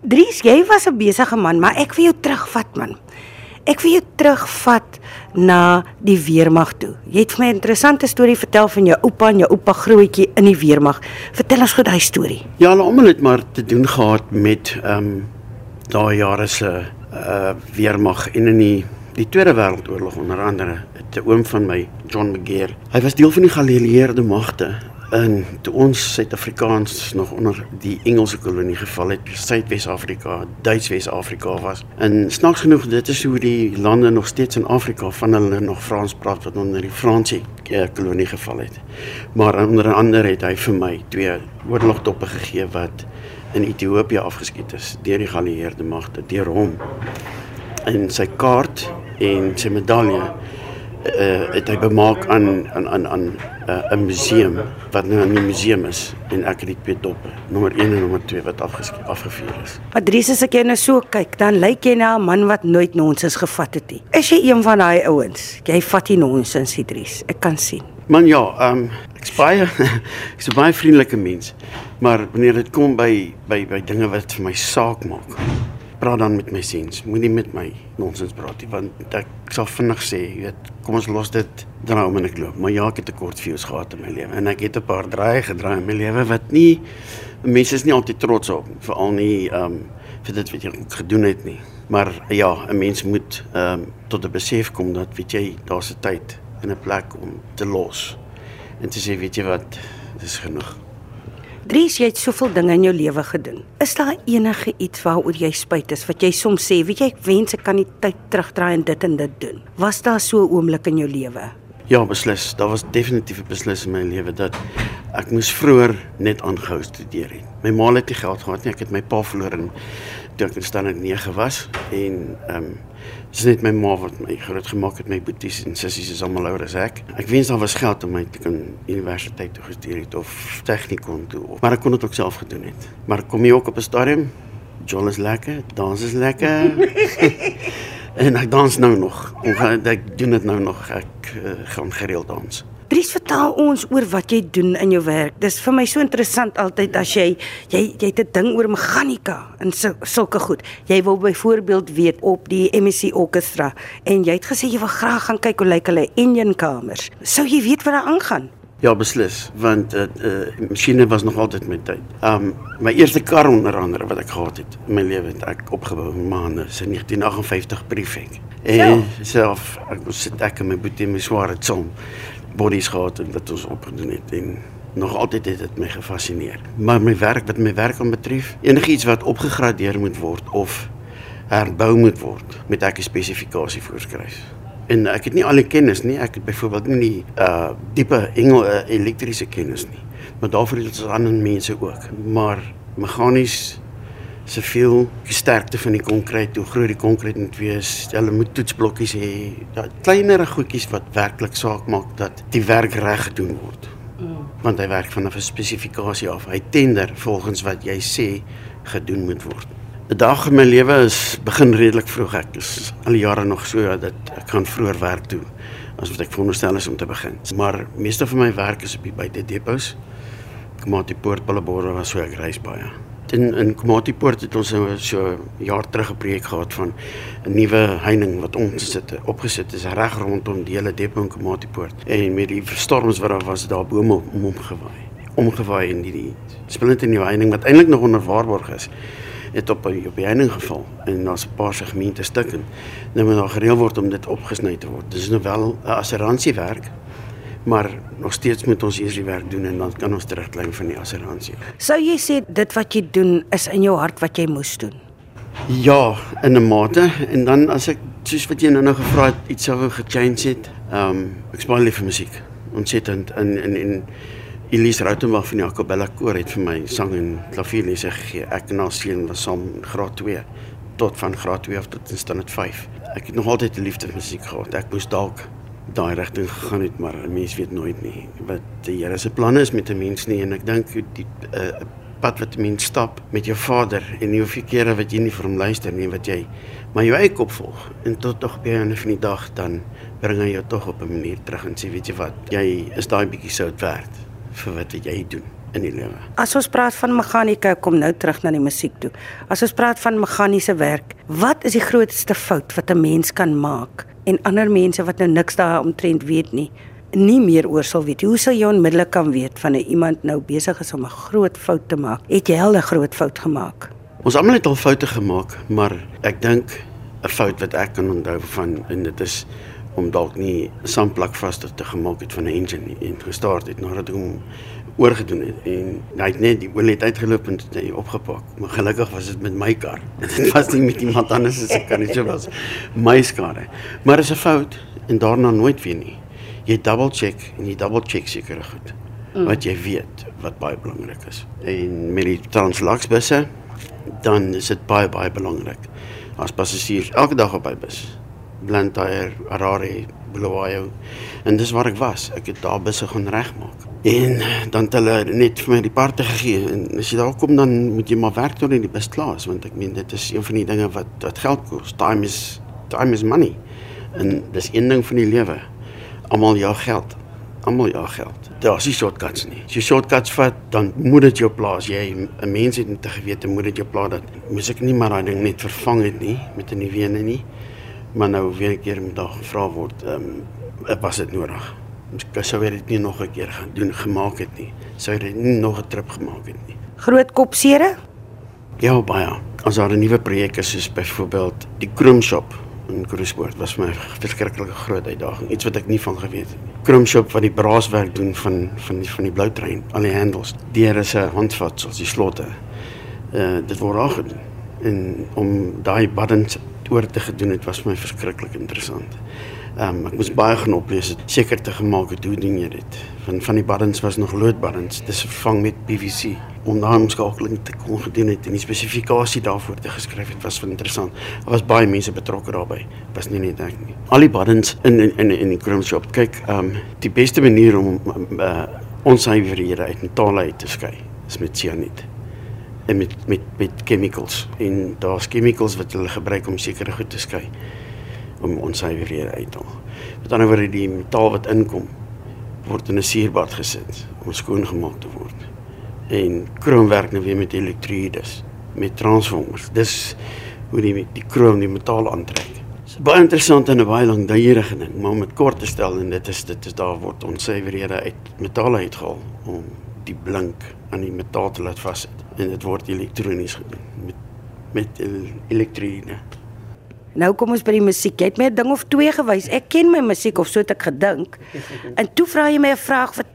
Dries, jy was 'n besige man, maar ek wil jou terugvat man. Ek wil jou terugvat na die weermag toe. Jy het vir my 'n interessante storie vertel van jou oupa en jou oupa grootjie in die weermag. Vertel ons gou daai storie. Ja, hulle almal het maar te doen gehad met ehm um, daai jare se uh weermag en in die die Tweede Wêreldoorlog onder andere. 'n Oom van my, John McGeer. Hy was deel van die geallieerde magte in toe ons Suid-Afrikaans nog onder die Engelse kolonie geval het, Suidwes-Afrika, Duits-Wes-Afrika was. En snaaks genoeg dit is hoe die lande nog steeds in Afrika van hulle nog Frans praat wat onder die Franse eh, kolonie geval het. Maar onder andere het hy vir my twee oorlogtoppe gegee wat in Ethiopië afgeskiet is deur die geallieerde magte, deur hom. En sy kaart en sy medalje uh, het hy bemaak aan aan aan aan 'n uh, museum wat nou die museum is en ek het die twee doppe nommer 1 en nommer 2 wat afgevuur is. Patrice as ek jou nou so kyk, dan lyk jy na 'n man wat nooit nonsens gevat het nie. Is jy een van daai ouens? Jy vat nie nonsens, Idris. Ek kan sien. Man ja, ehm um, ek spaai ek's 'n baie vriendelike mens. Maar wanneer dit kom by by by dinge wat vir my saak maak, praat dan met my seuns. Moenie met my nonsens praat nie want ek sal vinnig sê, jy weet, kom ons los dit dan om en ek loop. Maar ja, ek het 'n kort views gehad in my lewe en ek het 'n paar draaie gedraai in my lewe wat nie mense is nie altyd trots op, veral nie ehm um, vir dit wat jy gedoen het nie. Maar ja, 'n mens moet ehm um, tot 'n besef kom dat weet jy, daar's 'n tyd en 'n plek om te los. En te sê, weet jy wat, dis genoeg. Dries, jy het soveel dinge in jou lewe gedoen. Is daar enige iets waaroor jy spyt is wat jy soms sê, weet jy, ek wens ek kan die tyd terugdraai en dit en dit doen? Was daar so 'n oomblik in jou lewe? Ja, beslis. Daar was definitief 'n beslis in my lewe dat ek moes vroeër net aangehou studeer het. My ma het nie geld gehad nie. Ek het my pa verloor in toe ek in standaard 9 was en ehm um, Dis net my ma wat my groot gemaak het, my boeties en sissies is almal ouer as ek. Ek wens daar was geld om my te kan universiteit toe gestuur het of tegnikon toe of maar ek kon dit ook self gedoen het. Maar kom jy ook op 'n stadium? Jol is lekker, dans is lekker. en ek dans nou nog. Ek doen dit nou nog. Ek uh, gaan gereeld dans. Dries vertel ons oor wat jy doen in jou werk. Dis vir my so interessant altyd as jy jy jy het 'n ding oor meganika en so, sulke goed. Jy wil byvoorbeeld weet op die MSC Orchestra en jy het gesê jy wil graag gaan kyk hoe lyk hulle engine kamers. Sou jy weet wat daar aangaan? Ja, beslis, want uh, uh masjiene was nog altyd met tyd. Um my eerste kar onder andere wat ek gehad het in my lewe het ek opgebou in maande, se 1958 prefek. En self ek was sit ek en my boetie my sware tsom bodies gehad en wat ons opgedoen het en nog altyd het dit my gefassineer. Maar my werk wat my werk aan betref, enigiets wat opgegradeer moet word of herbou moet word, met ek 'n spesifikasie voorskryf. En ek het nie al die kennis nie. Ek het byvoorbeeld nie die uh diepe engel uh, elektriese kennis nie. Maar daarvoor het ons ander mense ook. Maar meganies se veel sterkte van die konkreet, hoe groot die konkreet moet wees. Hulle moet toetsblokkies hê. Ja, kleinerre goedjies wat werklik saak maak dat die werk reg gedoen word. Mm. Want hy werk van 'n spesifikasie af. Hy tender volgens wat jy sê gedoen moet word. 'n Dag in my lewe is begin redelik vroeg. Ek is al jare nog so dat ek kan vroeër werk toe as wat ek veronderstel is om te begin. Maar meeste van my werk is op die buite depots. Kom maar die poortbulleborde was so ek reis baie. In in Komatipoort het ons so, jaar terug 'n projek gehad van 'n nuwe heining wat ons sit opgesit is reg rondom die hele depot in Komatipoort. En met die storms wat daar was, daar bome om omgewaai. Omgewaai in die, die splinte nuwe heining wat eintlik nog onder waarborg is het op op die heining geval en daar's 'n paar segmente stukken. Nou moet daar gereël word om dit opgesny te word. Dis nou wel 'n assuransiewerk maar nog steeds moet ons hierdie werk doen en dan kan ons terugklim van die assuransie. Sou jy sê dit wat jy doen is in jou hart wat jy moes doen? Ja, in 'n mate en dan as ek soos wat jy nou nou gevra het iets sou gechange het. Ehm um, ek speel lief vir musiek. Ontsettend in in in Elise Rautenbach van die Akabella koor het vir my sang en klavierlesse gegee. Ek en haar seun was saam graad 2 tot van graad 2 af tot in standaard 5. Ek het nog altyd 'n liefde vir musiek gehad. Ek moes dalk daai rigting gegaan het, maar 'n mens weet nooit nie wat die Here se planne is met 'n mens nie. En ek dink die 'n uh, pad wat 'n mens stap met jou Vader en nie hoeveel kere wat jy nie vir hom luister nie wat jy maar jou eie kop volg en tot tog by 'n einde van die dag dan bring hy jou tog op 'n manier terug en sê weet jy wat? Jy is daai bietjie sout werd vir wat jy doen in die lewe. As ons praat van meganika, kom nou terug na die musiek toe. As ons praat van meganiese werk, wat is die grootste fout wat 'n mens kan maak en ander mense wat nou niks daaromtrent weet nie, nie meer oor sal weet. Hoe sal jy onmiddellik kan weet van 'n iemand nou besig is om 'n groot fout te maak? Het jy al 'n groot fout gemaak? Ons almal het al foute gemaak, maar ek dink 'n fout wat ek kan onthou van en dit is om dalk nie saamplak vaste te gemaak het van 'n engine nie en gestart het nadat ek hom oorgedoen het en hy het net die olie het uitgeloop en dit het opgepak. Maar gelukkig was dit met my kar. Dit was nie met iemand anders se kar nie, so was my skade. Maar is 'n fout en daarna nooit weer nie jy double check en jy double check seker goed. Mm. Wat jy weet wat baie belangrik is. En met die Translaxbusse dan is dit baie baie belangrik. As passasiers elke dag op by bus. Blantyre, Harare, Bulawayo. En dis waar ek was. Ek het daar busse gaan regmaak. En dan het hulle net vir my die parte gegee en as jy daar kom dan moet jy maar werk tot in die bus klaar is want ek meen dit is een van die dinge wat wat geld kos. Time is time is money. En dis een ding van die lewe almal jou geld. Almal jou geld. Daar's nie shortcuts nie. As jy shortcuts vat, dan moet dit jou plaas. Jy 'n mens het met te gewete moet dit jou plaas dat mens ek nie maar daai ding net vervang het nie met 'n nuwe een nie. Maar nou weer 'n keer met daag gevra word, ehm um, was dit nodig. Sou dit nie nog 'n keer gaan doen gemaak het nie. Sou dit nie nog 'n trip gemaak het nie. Groot kopsere? Ja, baie. As daar 'n nuwe projek is soos byvoorbeeld die Chrome Shop in Kruispoort was my verskriklike groot uitdaging, iets wat ek nie van geweet het nie. Krumshop wat die braaswerk doen van van die van die blou trein, al die handles, deur is 'n handvat soos die slotte. Uh dit word reg gedoen. En om daai buttons oor te gedoen het was my verskriklik interessant. Ehm um, ek moes baie gaan oplees het seker te gemaak het hoe doen jy dit. Van van die buttons was nog loodbuttons, dis vervang met PVC. Om daai omskakeling te kon gedoen het en die spesifikasie daarvoor te geskryf het was van interessant. Daar was baie mense betrokke daarbey. Was nie net ek nie. Al die buttons in in in, in die chrome shop. Kyk, ehm um, die beste manier om uh, onsuiverhede uit metale uit te skei is met cyaniet en met met met chemicals en daar's chemicals wat hulle gebruik om sekere goed te skei om onsuiverhede uit te haal. Met ander woorde die metaal wat inkom word in 'n suurbad gesit om skoon gemaak te word. En krom werk nou weer met elektrodes, met transformers. Dis hoe die die krom die metaal aantrek. Dis baie interessant en 'n baie langdurige ding, maar om dit kort te stel en dit is dit is daar word onsuiverhede uit metaal uitgehaal om die blink aan die metaal te laat vassit en dit word elektronies gedoen met met elektrode. Nou kom ons by die musiek. Jy het my 'n ding of twee gewys. Ek ken my musiek of so het ek gedink. En toe vra jy my 'n vraag wat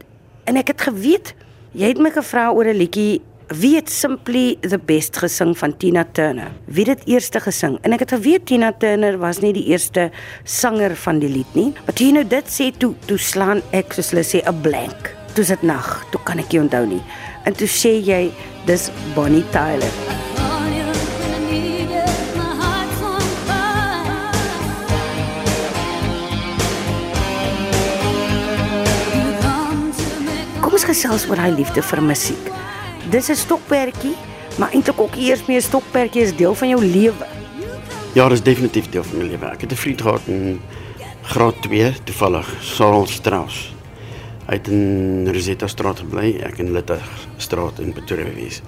en ek het geweet jy het my gevra oor 'n liedjie Wie het Simply the Best gesing van Tina Turner? Wie het dit eerste gesing? En ek het geweet Tina Turner was nie die eerste sanger van die lied nie. Maar jy nou dit sê toe toe slaan ek soos hulle sê 'n blank. Toe sit nag, toe kan ek nie onthou nie. En toe sê jy dis Bonnie Tyler. Gesels oor hy liefde vir musiek. Dis 'n stokperdjie, maar eintlik ook eers meer stokperdjie is deel van jou lewe. Ja, dis definitief deel van my lewe. Ek het 'n vriend gehad in graad 2 toevallig, Sarel Strauss. Hy het in Rosetta Straat gebly, ek in Litte Straat in Pretoria wees.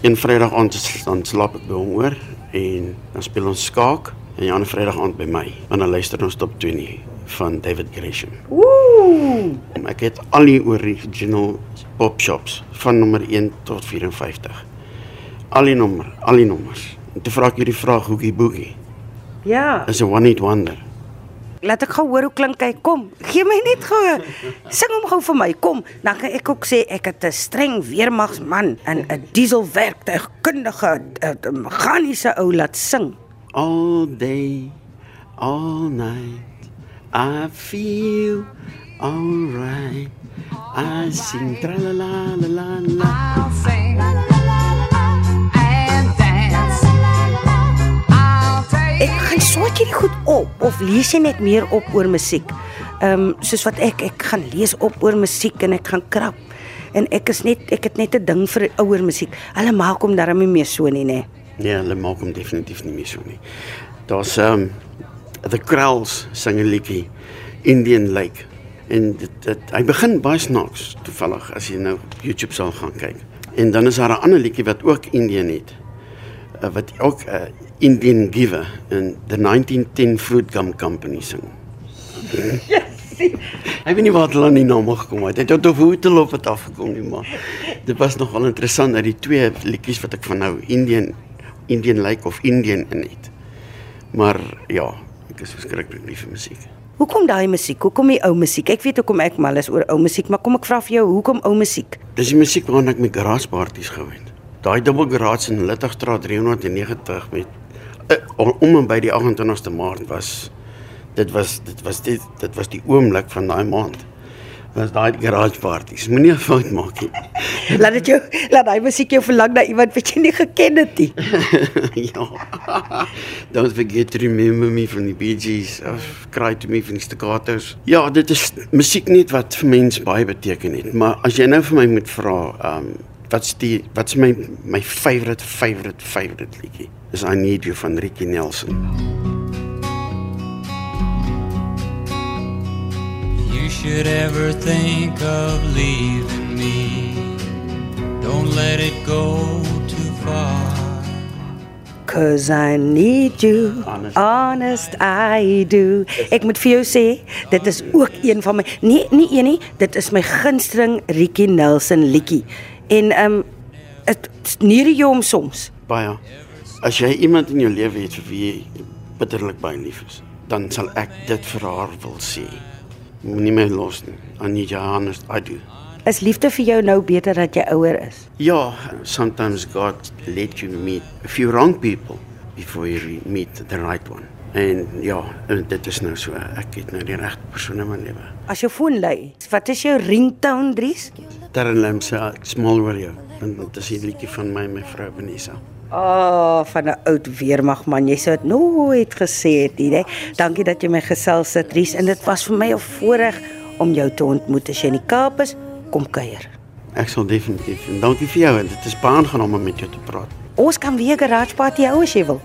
Een Vrydag aand dan slaap ek by hom oor en dan speel ons skaak en 'n ander Vrydag aand by my. Dan luister ons op 20 van David Gresham. Ooh. Ek het al die original pop shops van nommer 1 tot 54. Al die nommer, al die nommers. En toe vra ek hierdie vraag hoekie boekie. Ja. Is 'n one hit wonder. Laat ek gou hoor hoe klink hy. Kom, gee my net gou. Sing hom gou vir my. Kom, dan kan ek ook sê ek het 'n streng weermagsman en 'n dieselwerktuigkundige meganiese ou laat sing. All day, all night. I feel alright. I sing tra la la la la la. I'll sing and dance. Ek gaan soek hierdie goed op of lees jy net meer op oor musiek? Ehm um, soos wat ek ek gaan lees op oor musiek en ek gaan krap. En ek is net ek het net 'n ding vir ouer musiek. Hulle maak hom darem nie meer so nie, nê? Nee, hulle maak hom definitief nie meer so nie. Daar's ehm um, The Krells sing 'n liedjie Indian Lake En dit dit hy begin baie snaaks toevallig as jy nou op YouTube sal gaan kyk. En dan is daar 'n ander liedjie wat ook Indian het. Uh, wat ook 'n uh, Indian Giver in the 1910 Fruit Gum Company sing. Ek weet nie waar hulle aan die naam gekom het. Dit het op hoe te loop het afgekom nie, maar dit was nogal interessant dat die twee liedjies wat ek van nou Indian Indian Lake of Indian in het. Maar ja, ek is verskriklik lief vir musiek. Hoekom daai musiek? Hoekom die ou musiek? Ek weet hoekom ek mal is oor ou musiek, maar kom ek vra vir jou, hoekom ou musiek? Dis die musiek waarna ek my garage parties gehou het. Daai dubbel garage in Littigstraat 390 met uh, om en by die 28ste Maart was dit was dit was dit dit was die oomblik van daai maand was daai garage parties. Moenie 'n fout maak nie. laat dit jou laat daai musiek jou verlang na iemand wat jy nie geken het nie. ja. Don't forget to remember me from the Bee Gees of Cry to me van die Staccatos. Ja, dit is musiek net wat vir mense baie beteken het, maar as jy nou vir my moet vra, um wat's die wat's my my favorite favorite favorite liedjie? Is I Need You van Ricky Nelson. Mm. Should ever think of leaving me, don't let it go too far. Cause I need you, honest, honest I do. Ek moet vir jou sê, dit is ook een van my nee, nie een nie, dit is my gunsteling Ricky Nelson liedjie. En ehm um, dit neer jy hom soms. Baie. As jy iemand in jou lewe het vir wie jy bitterlik baie lief is, dan sal ek dit vir haar wil sê moenie my los nie. Annie Johannes, I do. Is liefde vir jou nou beter dat jy ouer is? Ja, sometimes God let you meet a few wrong people before you meet the right one. En ja, dit is nou so. Ek het nou die regte persoon in my lewe. As jou foon lui, wat is jou ringtone, Dries? Darren Lamse, Small Warrior. En dit is 'n liedjie van my en my vrou Vanessa. Oh, van 'n oud weermagman. Jy sou dit nooit gesê het nie, hè. Dankie dat jy my gesels het, Ries, en dit was vir my 'n voorreg om jou te ontmoet. As jy in die Kaap is, kom kuier. Ek sal definitief. En dankie vir jou en dit is baie aangenaam om met jou te praat. Ons kan weer garage party hou as jy wil.